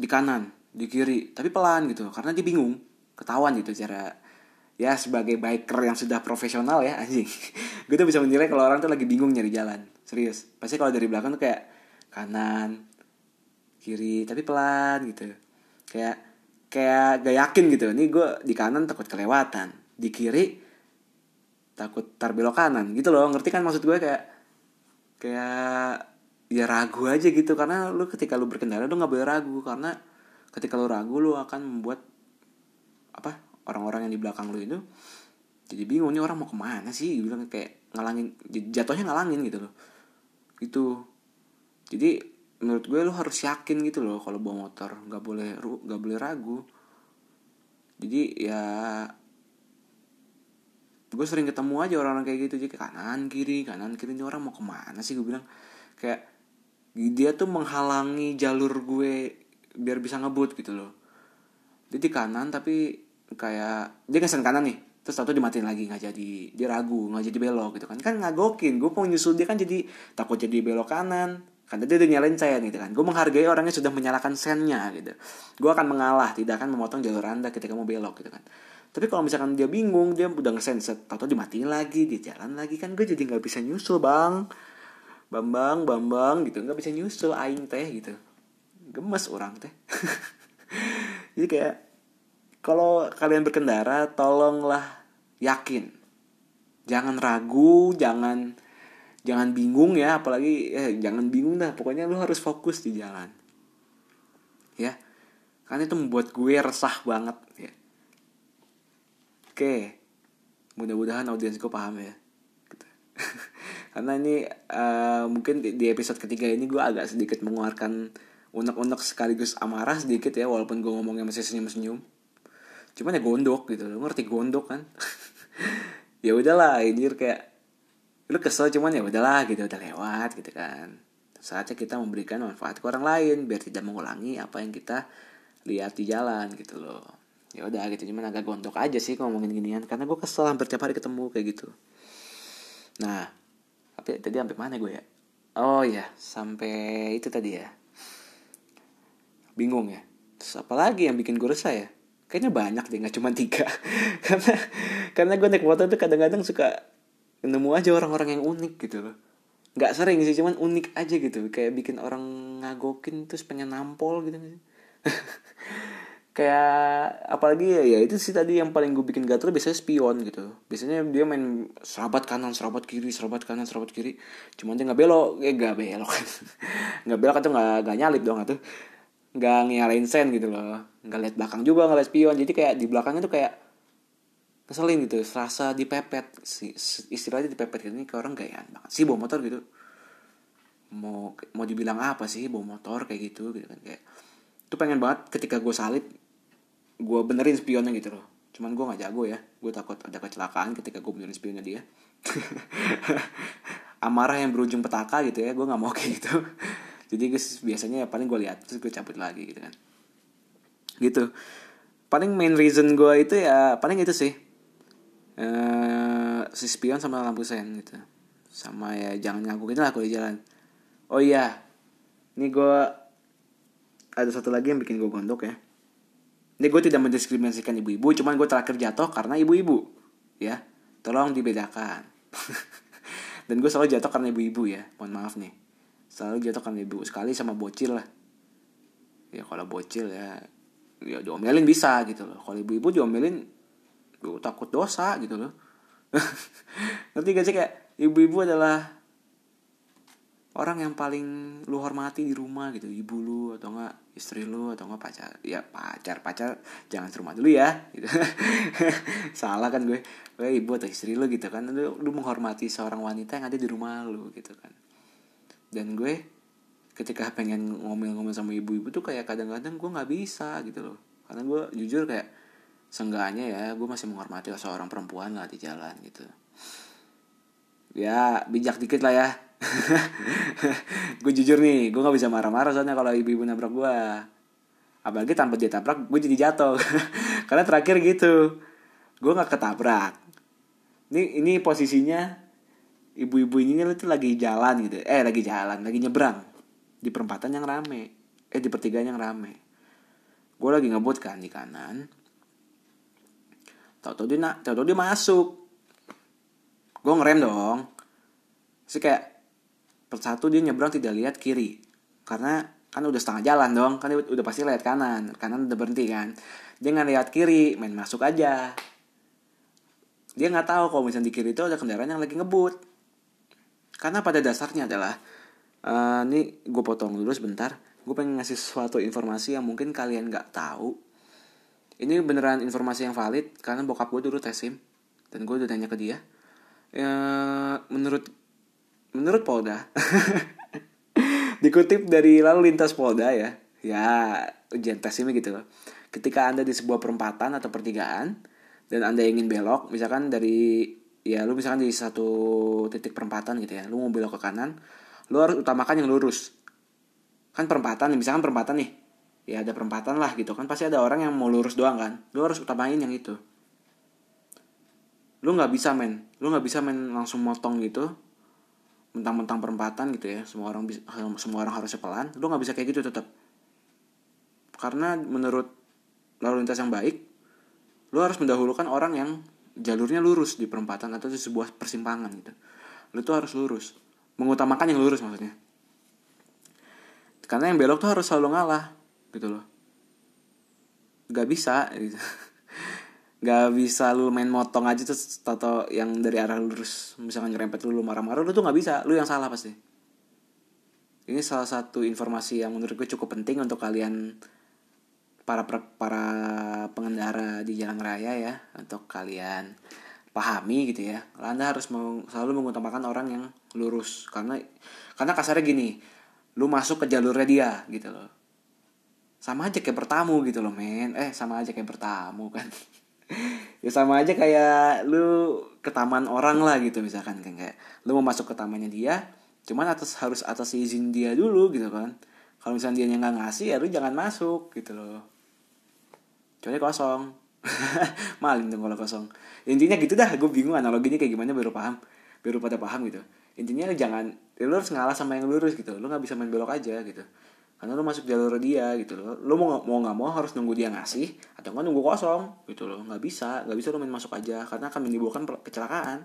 di kanan di kiri tapi pelan gitu karena dia bingung ketahuan gitu cara ya sebagai biker yang sudah profesional ya anjing. Gue tuh bisa menilai kalau orang tuh lagi bingung nyari jalan serius. Pasti kalau dari belakang tuh kayak kanan kiri tapi pelan gitu. Kayak kayak gak yakin gitu nih gue di kanan takut kelewatan di kiri takut tar belok kanan gitu loh. Ngerti kan maksud gue? Kayak kayak ya ragu aja gitu karena lu ketika lu berkendara lu nggak boleh ragu karena ketika lu ragu lu akan membuat apa orang-orang yang di belakang lu itu jadi bingung nih orang mau ke mana sih? Bilang kayak ngalangin jatuhnya ngalangin gitu loh. Itu jadi menurut gue lu harus yakin gitu loh kalau bawa motor. Nggak boleh nggak boleh ragu. Jadi ya gue sering ketemu aja orang-orang kayak gitu. Jadi kanan kiri kanan kiri ini orang mau ke mana sih? Gue bilang. Kayak dia tuh menghalangi jalur gue biar bisa ngebut gitu loh. Dia di kanan tapi kayak dia ngesen kanan nih terus satu dimatiin lagi nggak jadi dia ragu nggak jadi belok gitu kan. Kan ngagokin gue mau nyusul dia kan jadi takut jadi belok kanan. Kan dia udah nyalain sen gitu kan. Gue menghargai orangnya sudah menyalakan sennya gitu. Gue akan mengalah tidak akan memotong jalur anda ketika mau belok gitu kan. Tapi kalau misalkan dia bingung dia udah ngesen set atau dimatiin lagi dia jalan lagi kan gue jadi nggak bisa nyusul bang. Bambang bambang gitu nggak bisa nyusul aing teh gitu gemes orang teh. Jadi kayak kalau kalian berkendara tolonglah yakin. Jangan ragu jangan jangan bingung ya apalagi eh, jangan bingung dah. Pokoknya lu harus fokus di jalan. Ya. Karena itu membuat gue resah banget ya. Oke, mudah-mudahan audiens gue paham ya. Gitu. Karena ini uh, mungkin di episode ketiga ini gue agak sedikit mengeluarkan unek-unek sekaligus amarah sedikit ya, walaupun gue ngomongnya masih senyum-senyum. Cuman ya gondok gitu, lo ngerti gondok kan? ya udahlah, ini kayak lu kesel cuman ya udahlah gitu, udah lewat gitu kan. Saatnya kita memberikan manfaat ke orang lain biar tidak mengulangi apa yang kita lihat di jalan gitu loh ya udah gitu cuman agak gondok aja sih ngomongin ginian karena gue kesel hampir tiap hari ketemu kayak gitu nah tapi tadi sampai mana gue ya oh ya sampai itu tadi ya bingung ya. Terus apa lagi yang bikin gue resah ya? Kayaknya banyak deh nggak cuma tiga. Karena karena gue naik motor tuh kadang-kadang suka nemu aja orang-orang yang unik gitu loh. Nggak sering sih cuman unik aja gitu. Kayak bikin orang ngagokin terus pengen nampol gitu kayak apalagi ya, ya itu sih tadi yang paling gue bikin gatel biasanya spion gitu. Biasanya dia main serabat kanan serabat kiri serabat kanan serabat kiri. Cuman dia nggak belok eh nggak belok. Nggak belok atau nggak nggak nyalip dong atau nggak nyalain sen gitu loh. Nggak lihat belakang juga nggak lihat spion. Jadi kayak di belakangnya tuh kayak keselin gitu. Serasa dipepet. Si istilahnya dipepet ini ke orang gayaan banget. Sih bawa motor gitu. Mau mau dibilang apa sih bawa motor kayak gitu gitu kan. Kayak tuh pengen banget ketika gue salib gue benerin spionnya gitu loh. Cuman gue nggak jago ya. Gue takut ada kecelakaan ketika gue benerin spionnya dia. Amarah yang berujung petaka gitu ya. Gue nggak mau kayak gitu jadi gue biasanya ya paling gue lihat terus gue cabut lagi gitu kan. Gitu. Paling main reason gue itu ya paling itu sih. Uh, si spion sama lampu sen gitu. Sama ya jangan ngaku gitu lah kalau di jalan. Oh iya ini gue ada satu lagi yang bikin gue gondok ya. Ini gue tidak mendiskriminasikan ibu-ibu cuman gue terakhir jatuh karena ibu-ibu ya. Tolong dibedakan. Dan gue selalu jatuh karena ibu-ibu ya mohon maaf nih selalu jatuh karena ibu sekali sama bocil lah. Ya kalau bocil ya ya diomelin bisa gitu loh. Kalau ibu-ibu diomelin gue takut dosa gitu loh. Ngerti gak sih kayak ibu-ibu adalah orang yang paling lu hormati di rumah gitu. Ibu lu atau enggak istri lu atau enggak pacar ya pacar pacar jangan serumah dulu ya. Gitu. Salah kan gue. Gue ibu atau istri lu gitu kan. Lu, lu menghormati seorang wanita yang ada di rumah lu gitu kan dan gue ketika pengen ngomel-ngomel sama ibu-ibu tuh kayak kadang-kadang gue nggak bisa gitu loh. Karena gue jujur kayak seenggaknya ya gue masih menghormati seorang perempuan lah di jalan gitu. Ya bijak dikit lah ya. Gue jujur nih gue nggak bisa marah-marah soalnya kalau ibu-ibu nabrak gue. Apalagi tanpa dia tabrak gue jadi jatuh. Karena terakhir gitu gue nggak ketabrak. Ini ini posisinya ibu-ibu ini tuh lagi jalan gitu. Eh lagi jalan lagi nyebrang. Di perempatan yang rame. Eh di pertigaan yang rame. Gue lagi ngebut kan di kanan. Tau-tau dia nak tau-tau dia masuk. Gue ngerem dong. Sih kayak persatu dia nyebrang tidak lihat kiri. Karena kan udah setengah jalan dong. Kan dia udah pasti lihat kanan. Kanan udah berhenti kan. Dia nggak lihat kiri main masuk aja. Dia nggak tahu kalau misalnya di kiri itu ada kendaraan yang lagi ngebut karena pada dasarnya adalah uh, ini gue potong dulu sebentar. Gue pengen ngasih suatu informasi yang mungkin kalian nggak tahu. Ini beneran informasi yang valid karena bokap gue dulu tes sim dan gue udah tanya ke dia. Ya, menurut menurut Polda dikutip dari lalu lintas Polda ya ya ujian tes sim gitu. Loh ketika anda di sebuah perempatan atau pertigaan dan anda ingin belok misalkan dari ya lu misalkan di satu titik perempatan gitu ya lu mau belok ke kanan lu harus utamakan yang lurus. Kan perempatan misalkan perempatan nih ya ada perempatan lah gitu kan pasti ada orang yang mau lurus doang kan. Lu harus utamain yang itu. Lu nggak bisa men. Lu nggak bisa main langsung motong gitu mentang-mentang perempatan gitu ya semua orang bisa semua orang harus pelan lu nggak bisa kayak gitu tetap karena menurut lalu lintas yang baik lu harus mendahulukan orang yang jalurnya lurus di perempatan atau di sebuah persimpangan gitu. Lu tuh harus lurus. Mengutamakan yang lurus maksudnya. Karena yang belok tuh harus selalu ngalah gitu loh. Gak bisa gitu. gak bisa lu main motong aja tuh atau yang dari arah lurus misalkan nyerempet lu, lu marah-marah lu tuh gak bisa. Lu yang salah pasti. Ini salah satu informasi yang menurut gue cukup penting untuk kalian para para pengendara di jalan raya ya untuk kalian pahami gitu ya. Anda harus selalu mengutamakan orang yang lurus. Karena karena kasarnya gini lu masuk ke jalurnya dia gitu loh. Sama aja kayak bertamu gitu loh men. Eh sama aja kayak bertamu kan. Ya sama aja kayak lu ke taman orang lah gitu misalkan kan kayak lu mau masuk ke tamannya dia cuman atas harus atas izin dia dulu gitu kan. Kalau misalnya dia nggak ngasih ya lu jangan masuk gitu loh kecuali kosong. Maling dong kalau kosong. Intinya gitu dah gue bingung analoginya kayak gimana baru paham. Baru pada paham gitu. Intinya jangan ya lu harus ngalah sama yang lurus gitu. Lu nggak bisa main belok aja gitu. Karena lo masuk jalur dia gitu loh. Lo mau mau nggak mau harus nunggu dia ngasih atau nggak nunggu kosong gitu loh. Nggak bisa nggak bisa lo main masuk aja. Karena akan menimbulkan kecelakaan.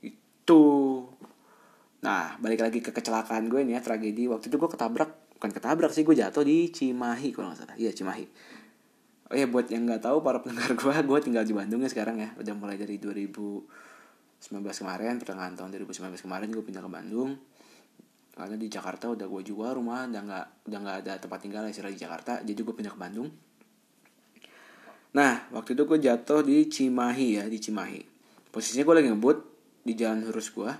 Itu. Nah balik lagi ke kecelakaan gue nih ya tragedi. Waktu itu gue ketabrak bukan ketabrak sih gue jatuh di Cimahi kalau nggak salah. Iya Cimahi oh ya buat yang nggak tahu para pendengar gue gue tinggal di Bandung ya sekarang ya. Udah mulai dari 2019 kemarin pertengahan tahun 2019 kemarin gue pindah ke Bandung. Karena di Jakarta udah gue jual rumah udah nggak udah nggak ada tempat tinggal istilah di Jakarta jadi gue pindah ke Bandung. Nah waktu itu gue jatuh di Cimahi ya di Cimahi. Posisinya gue lagi ngebut di jalan lurus gue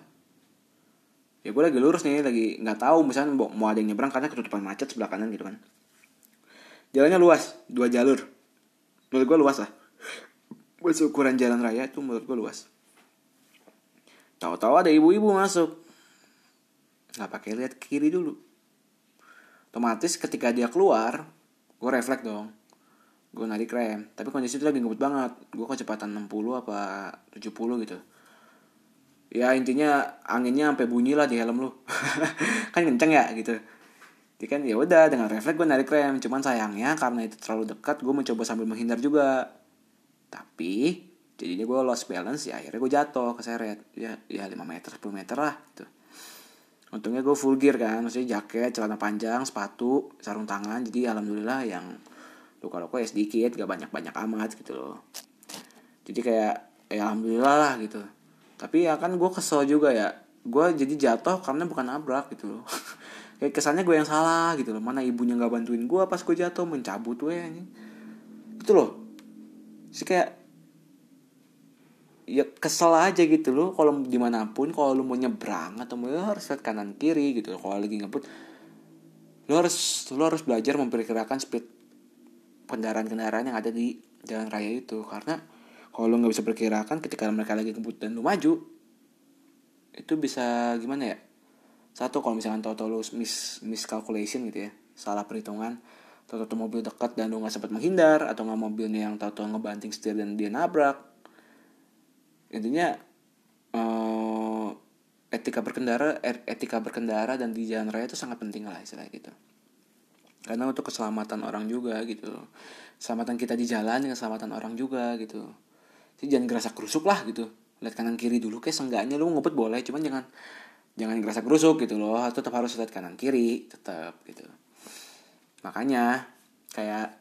ya gue lagi lurus nih lagi nggak tahu misalnya mau ada yang nyebrang karena ketutupan macet sebelah kanan gitu kan. Jalannya luas dua jalur menurut gue luas lah. Buat ukuran jalan raya itu menurut gue luas. Tahu-tahu ada ibu-ibu masuk. Nggak pakai lihat kiri dulu. Otomatis ketika dia keluar gue refleks dong. Gue narik rem. Tapi kondisi itu lagi ngebut banget. Gue kecepatan 60 apa 70 gitu. Ya intinya anginnya sampai bunyi lah di helm lu. Kan kenceng ya gitu jadi kan ya udah dengan refleks gue narik rem. Cuman sayangnya karena itu terlalu dekat gue mencoba sambil menghindar juga. Tapi jadinya gue lost balance ya akhirnya gue jatuh keseret ya ya 5 meter 10 meter lah gitu. Untungnya gue full gear kan maksudnya jaket celana panjang sepatu sarung tangan. Jadi alhamdulillah yang luka luka ya sedikit gak banyak banyak amat gitu loh. Jadi kayak ya alhamdulillah lah gitu. Tapi ya kan gue kesel juga ya. Gue jadi jatuh karena bukan nabrak gitu loh kayak kesannya gue yang salah gitu loh. Mana ibunya nggak bantuin gue pas gue jatuh mencabut gue ini gitu loh. Sih kayak ya kesel aja gitu loh. Kalau di mana pun kalau lu mau nyebrang atau mau ya harus lihat kanan kiri gitu kalau lagi ngebut lu harus lu harus belajar memperkirakan speed kendaraan-kendaraan yang ada di jalan raya itu. Karena kalau lu nggak bisa perkirakan ketika mereka lagi ngebut dan lu maju itu bisa gimana ya satu kalau misalkan tau-tau lu mis miscalculation gitu ya salah perhitungan tau-tau mobil dekat dan lu nggak sempat menghindar atau nggak mobilnya yang tau-tau ngebanting setir dan dia nabrak. Intinya uh, etika berkendara er, etika berkendara dan di jalan raya itu sangat penting lah istilahnya gitu. Karena untuk keselamatan orang juga gitu. Keselamatan kita di jalan keselamatan orang juga gitu. Jadi jangan gerasa kerusuk lah gitu. Lihat kanan kiri dulu kayak seenggaknya lu ngumpet boleh cuman jangan jangan gerasa kerusuk gitu loh. Tetap harus lihat kanan kiri tetap gitu. Makanya kayak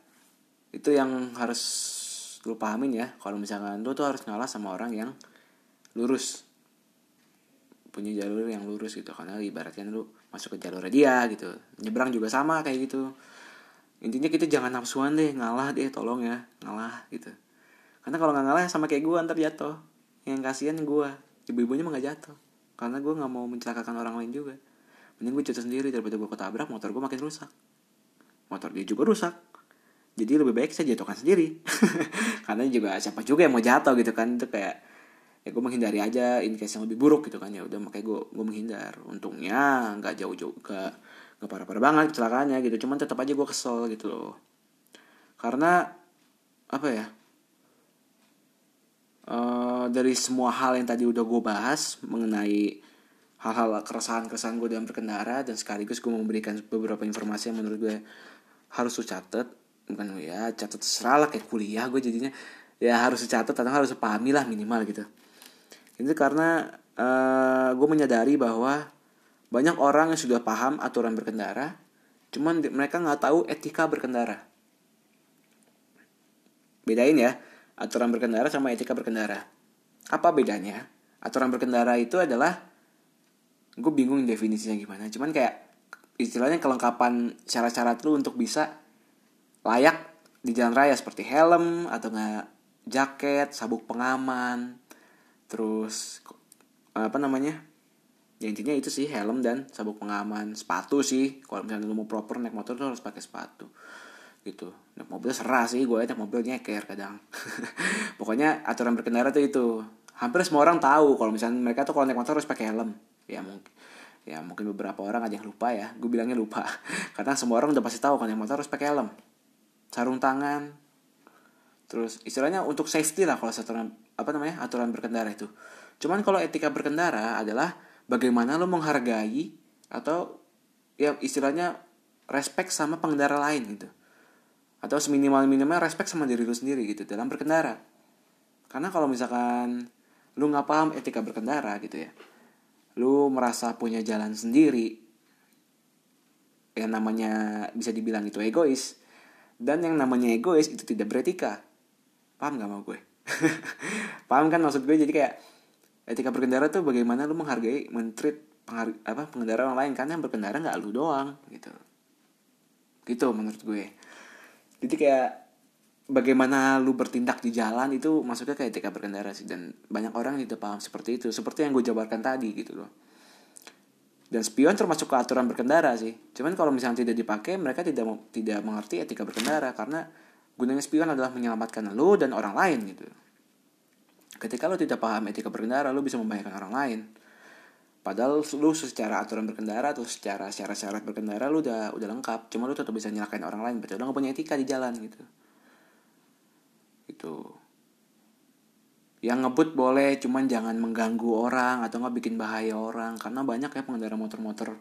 itu yang harus lu pahamin ya. Kalau misalkan lu tuh harus ngalah sama orang yang lurus. Punya jalur yang lurus gitu. Karena ibaratnya lu masuk ke jalur dia gitu. Nyebrang juga sama kayak gitu. Intinya kita jangan nafsuan deh ngalah deh tolong ya ngalah gitu. Karena kalau nggak ngalah sama kayak gue ntar jatuh. Yang kasihan gue ibu-ibunya mah gak jatuh karena gue nggak mau mencelakakan orang lain juga. Mending gue jatuh sendiri daripada gue ketabrak motor gue makin rusak. Motor dia juga rusak. Jadi lebih baik saya jatuhkan sendiri. Karena juga siapa juga yang mau jatuh gitu kan. Itu kayak ya gue menghindari aja in case yang lebih buruk gitu kan. Ya udah makanya gue gue menghindar. Untungnya nggak jauh-jauh ke nggak parah-parah banget kecelakaannya gitu. Cuman tetap aja gue kesel gitu loh. Karena apa ya uh, dari semua hal yang tadi udah gue bahas mengenai hal-hal keresahan-keresahan gue dalam berkendara dan sekaligus gue memberikan beberapa informasi yang menurut gue harus lu catet. Bukan ya catat terserah kayak kuliah gue jadinya. Ya harus catat atau harus pahami lah minimal gitu. Itu karena uh, gue menyadari bahwa banyak orang yang sudah paham aturan berkendara, cuman mereka nggak tahu etika berkendara. Bedain ya, aturan berkendara sama etika berkendara. Apa bedanya? Aturan berkendara itu adalah gue bingung definisinya gimana. Cuman kayak istilahnya kelengkapan syarat-syarat lu untuk bisa layak di jalan raya seperti helm atau nggak jaket, sabuk pengaman, terus apa namanya ya intinya itu sih helm dan sabuk pengaman sepatu sih kalau misalnya lu mau proper naik motor tuh harus pakai sepatu gitu. Naik mobil serah sih gue naik mobil nyeker kadang. Pokoknya aturan berkendara tuh itu. Hampir semua orang tahu kalau misalnya mereka tuh kalau naik motor harus pakai helm. Ya mungkin ya mungkin beberapa orang ada yang lupa ya. Gue bilangnya lupa. Karena semua orang udah pasti tahu kalau naik motor harus pakai helm. Sarung tangan. Terus istilahnya untuk safety lah kalau aturan apa namanya aturan berkendara itu. Cuman kalau etika berkendara adalah bagaimana lo menghargai atau ya istilahnya respect sama pengendara lain gitu atau seminimal minimal respect sama diri lo sendiri gitu dalam berkendara. Karena kalau misalkan lu nggak paham etika berkendara gitu ya lu merasa punya jalan sendiri yang namanya bisa dibilang itu egois dan yang namanya egois itu tidak beretika. Paham gak mau gue? Paham kan maksud gue? Jadi kayak etika berkendara tuh bagaimana lu menghargai mentreat apa pengendara orang lain? Karena yang berkendara nggak lu doang gitu. Gitu menurut gue jadi kayak bagaimana lu bertindak di jalan itu maksudnya kayak etika berkendara sih. Dan banyak orang tidak paham seperti itu. Seperti yang gue jabarkan tadi gitu loh. Dan spion termasuk ke aturan berkendara sih. Cuman kalau misalnya tidak dipakai mereka tidak tidak mengerti etika berkendara. Karena gunanya spion adalah menyelamatkan lu dan orang lain gitu. Ketika lo tidak paham etika berkendara lo bisa membahayakan orang lain padahal lo secara aturan berkendara atau secara syarat-syarat berkendara lo udah udah lengkap. Cuma lo tetap bisa nyelakain orang lain berarti lo gak punya etika di jalan gitu. Itu yang ngebut boleh cuman jangan mengganggu orang atau nggak bikin bahaya orang. Karena banyak ya pengendara motor-motor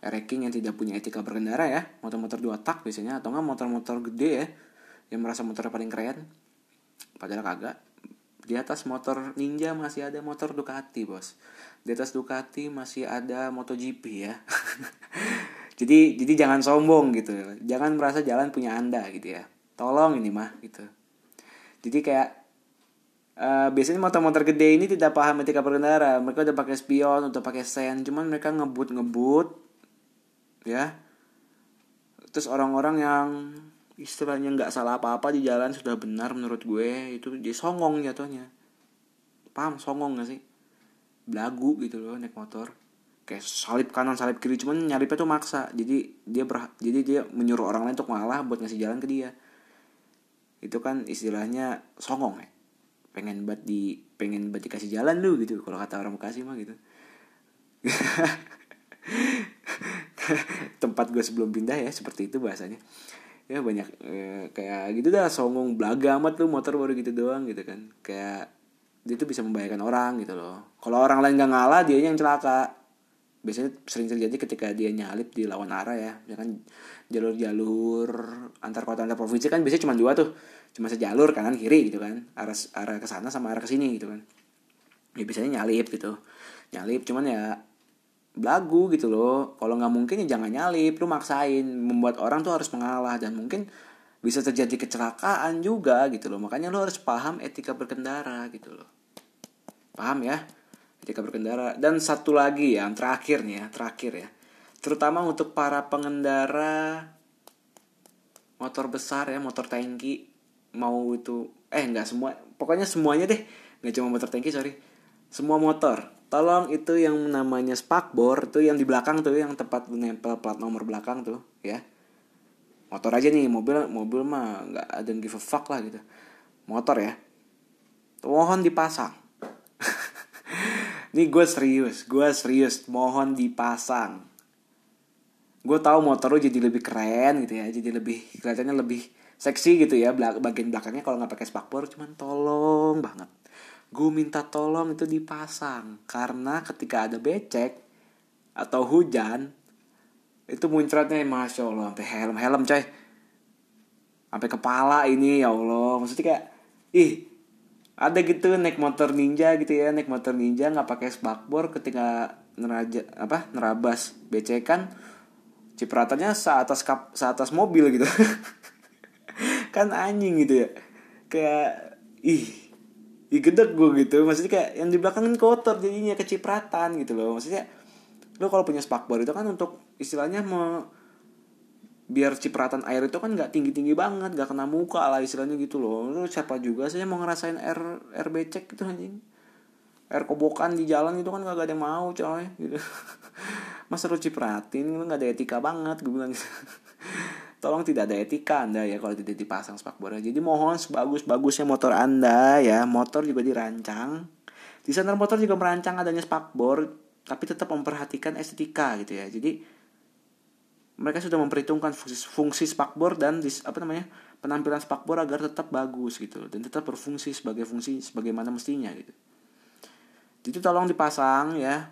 ereking yang tidak punya etika berkendara ya. Motor-motor dua tak biasanya atau nggak motor-motor gede ya yang merasa motornya paling keren. Padahal kagak di atas motor Ninja masih ada motor Ducati bos. Di atas Ducati masih ada MotoGP ya. Jadi jadi jangan sombong gitu. Jangan merasa jalan punya anda gitu ya. Tolong ini mah gitu. Jadi kayak uh, biasanya motor-motor gede ini tidak paham etika berkendara. Mereka udah pakai spion udah pakai sen cuman mereka ngebut ngebut ya. Terus orang-orang yang istilahnya nggak salah apa-apa di jalan sudah benar menurut gue. Itu dia songong jatuhnya. Paham? Songong gak sih? Belagu gitu loh naik motor. Kayak salip kanan salip kiri. Cuman nyalipnya tuh maksa. Jadi dia ber, jadi dia menyuruh orang lain untuk malah buat ngasih jalan ke dia. Itu kan istilahnya songong ya. Pengen buat di pengen buat dikasih jalan lu gitu. Kalau kata orang Bekasi mah gitu. Tempat gue sebelum pindah ya seperti itu bahasanya ya banyak eh, kayak gitu dah songong belaga amat tuh motor baru gitu doang gitu kan. Kayak dia tuh bisa membahayakan orang gitu loh. Kalau orang lain gak ngalah dia yang celaka. Biasanya sering terjadi ketika dia nyalip di lawan arah ya. Ya kan jalur-jalur antar kota antar provinsi kan biasanya cuma dua tuh. Cuma sejalur kanan kiri gitu kan. Arah arah ke sana sama arah ke sini gitu kan. Ya biasanya nyalip gitu. Nyalip cuman ya belagu gitu loh. Kalau nggak mungkin ya jangan nyalip lu maksain. Membuat orang tuh harus mengalah dan mungkin bisa terjadi kecelakaan juga gitu loh. Makanya lu harus paham etika berkendara gitu loh. Paham ya? Ketika berkendara. Dan satu lagi ya, yang terakhir nih ya terakhir ya. Terutama untuk para pengendara motor besar ya motor tangki mau itu eh nggak semua pokoknya semuanya deh. Nggak cuma motor tangki sorry. Semua motor tolong itu yang namanya spakbor itu yang di belakang tuh yang tempat nempel plat nomor belakang tuh ya motor aja nih mobil mobil mah nggak ada give a fuck lah gitu motor ya mohon dipasang Ini gue serius, gue serius, mohon dipasang. Gue tahu motor lo jadi lebih keren gitu ya, jadi lebih kelihatannya lebih seksi gitu ya, bagian belakangnya kalau nggak pakai spakbor, cuman tolong banget. Gue minta tolong itu dipasang. Karena ketika ada becek atau hujan itu muncratnya masya allah sampai helm helm coy. Sampai kepala ini ya allah. Maksudnya kayak ih ada gitu naik motor ninja gitu ya naik motor ninja nggak pakai spakbor ketika neraja apa nerabas becekan cipratannya seatas kap seatas mobil gitu. Kan anjing gitu ya. Kayak ih ih gedek gue gitu. Maksudnya kayak yang di belakang kan kotor jadinya kecipratan gitu loh. Maksudnya lo kalau punya spakbor itu kan untuk istilahnya mau biar cipratan air itu kan nggak tinggi tinggi banget nggak kena muka lah istilahnya gitu loh. Lu siapa juga sih mau ngerasain air air becek gitu anjing? Air kobokan di jalan itu kan gak ada yang mau coy. Gitu masa lu cipratin lu nggak ada etika banget gue bilang gitu. tolong tidak ada etika anda ya kalau tidak dipasang spakbornya jadi mohon sebagus bagusnya motor anda ya. Motor juga dirancang. Desainer motor juga merancang adanya spakbor tapi tetap memperhatikan estetika gitu ya. Jadi mereka sudah memperhitungkan fungsi, fungsi spakbor dan dis, apa namanya penampilan spakbor agar tetap bagus gitu dan tetap berfungsi sebagai fungsi sebagaimana mestinya gitu. Jadi tolong dipasang ya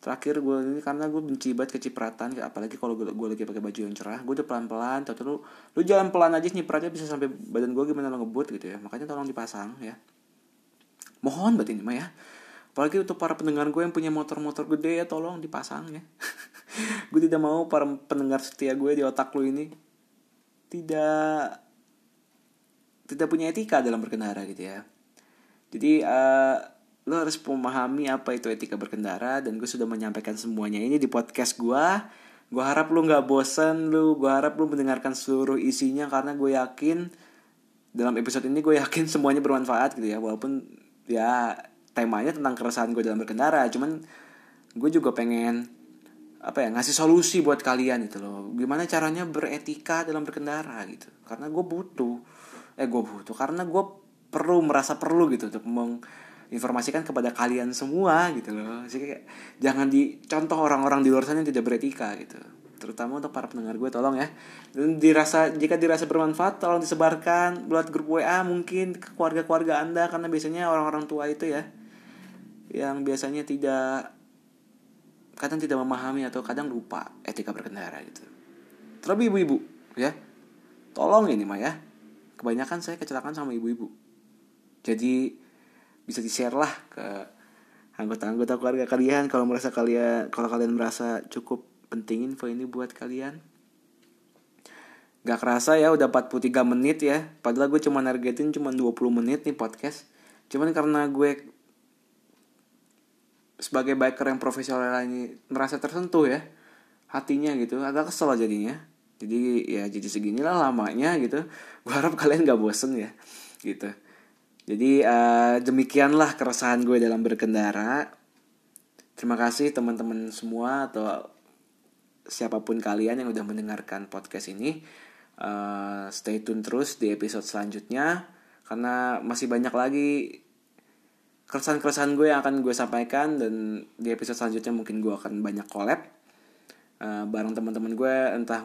terakhir gue ini karena gue benci banget kecipratan apalagi kalau gue, gue lagi pakai baju yang cerah gue udah pelan pelan tapi lu lu jalan pelan aja nyipratnya bisa sampai badan gue gimana lo ngebut gitu ya. Makanya tolong dipasang ya. Mohon buat ini mah ya. Apalagi untuk para pendengar gue yang punya motor-motor gede ya tolong dipasang ya. Gue tidak mau para pendengar setia gue di otak lu ini tidak tidak punya etika dalam berkendara gitu ya. Jadi uh, lo harus memahami apa itu etika berkendara dan gue sudah menyampaikan semuanya ini di podcast gue gue harap lu nggak bosen lu. Gue harap lu mendengarkan seluruh isinya karena gue yakin dalam episode ini gue yakin semuanya bermanfaat gitu ya. Walaupun ya temanya tentang keresahan gue dalam berkendara cuman gue juga pengen apa ya ngasih solusi buat kalian itu loh. Gimana caranya beretika dalam berkendara gitu. Karena gue butuh eh gue butuh karena gue perlu merasa perlu gitu untuk menginformasikan kepada kalian semua gitu loh jadi kayak jangan dicontoh orang-orang di luar sana yang tidak beretika gitu terutama untuk para pendengar gue tolong ya dan dirasa jika dirasa bermanfaat tolong disebarkan buat grup WA mungkin ke keluarga-keluarga anda karena biasanya orang-orang tua itu ya yang biasanya tidak kadang tidak memahami atau kadang lupa etika berkendara gitu. Terlebih ibu-ibu ya. Tolong ini mah ya. Kebanyakan saya kecelakaan sama ibu-ibu. Jadi bisa di-share lah ke anggota-anggota keluarga kalian kalau merasa kalian kalau kalian merasa cukup penting info ini buat kalian. Gak kerasa ya udah 43 menit ya. Padahal gue cuma nargetin cuma 20 menit nih podcast. Cuman karena gue sebagai biker yang profesional ini merasa tersentuh ya hatinya gitu agak kesel jadinya jadi ya jadi seginilah lamanya gitu gue harap kalian gak bosen ya gitu jadi uh, demikianlah keresahan gue dalam berkendara. Terima kasih teman-teman semua atau siapa pun kalian yang udah mendengarkan podcast ini. Uh, stay tune terus di episode selanjutnya karena masih banyak lagi keresahan-keresahan gue yang akan gue sampaikan dan di episode selanjutnya mungkin gue akan banyak collab uh, bareng teman-teman gue entah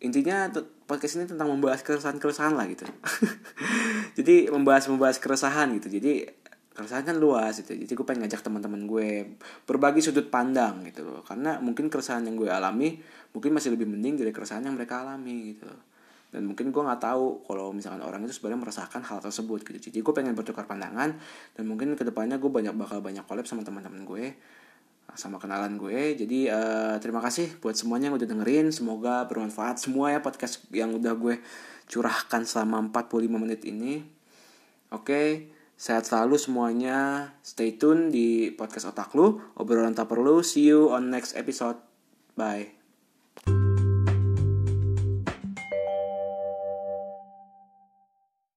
intinya podcast ini tentang membahas keresahan-keresahan lah gitu. Jadi membahas membahas keresahan gitu. Jadi keresahan kan luas gitu. Jadi gue pengen ngajak teman-teman gue berbagi sudut pandang gitu loh. Karena mungkin keresahan yang gue alami mungkin masih lebih mending dari keresahan yang mereka alami gitu dan mungkin gue nggak tahu kalau misalkan orang itu sebenarnya merasakan hal tersebut gitu. Jadi gue pengen bertukar pandangan dan mungkin ke depannya gue banyak bakal banyak collab sama teman-teman gue sama kenalan gue jadi uh, terima kasih buat semuanya yang udah dengerin semoga bermanfaat semua ya podcast yang udah gue curahkan selama 45 menit ini oke okay. Sehat selalu semuanya. Stay tune di podcast otak lu. Obrolan tak perlu. See you on next episode. Bye.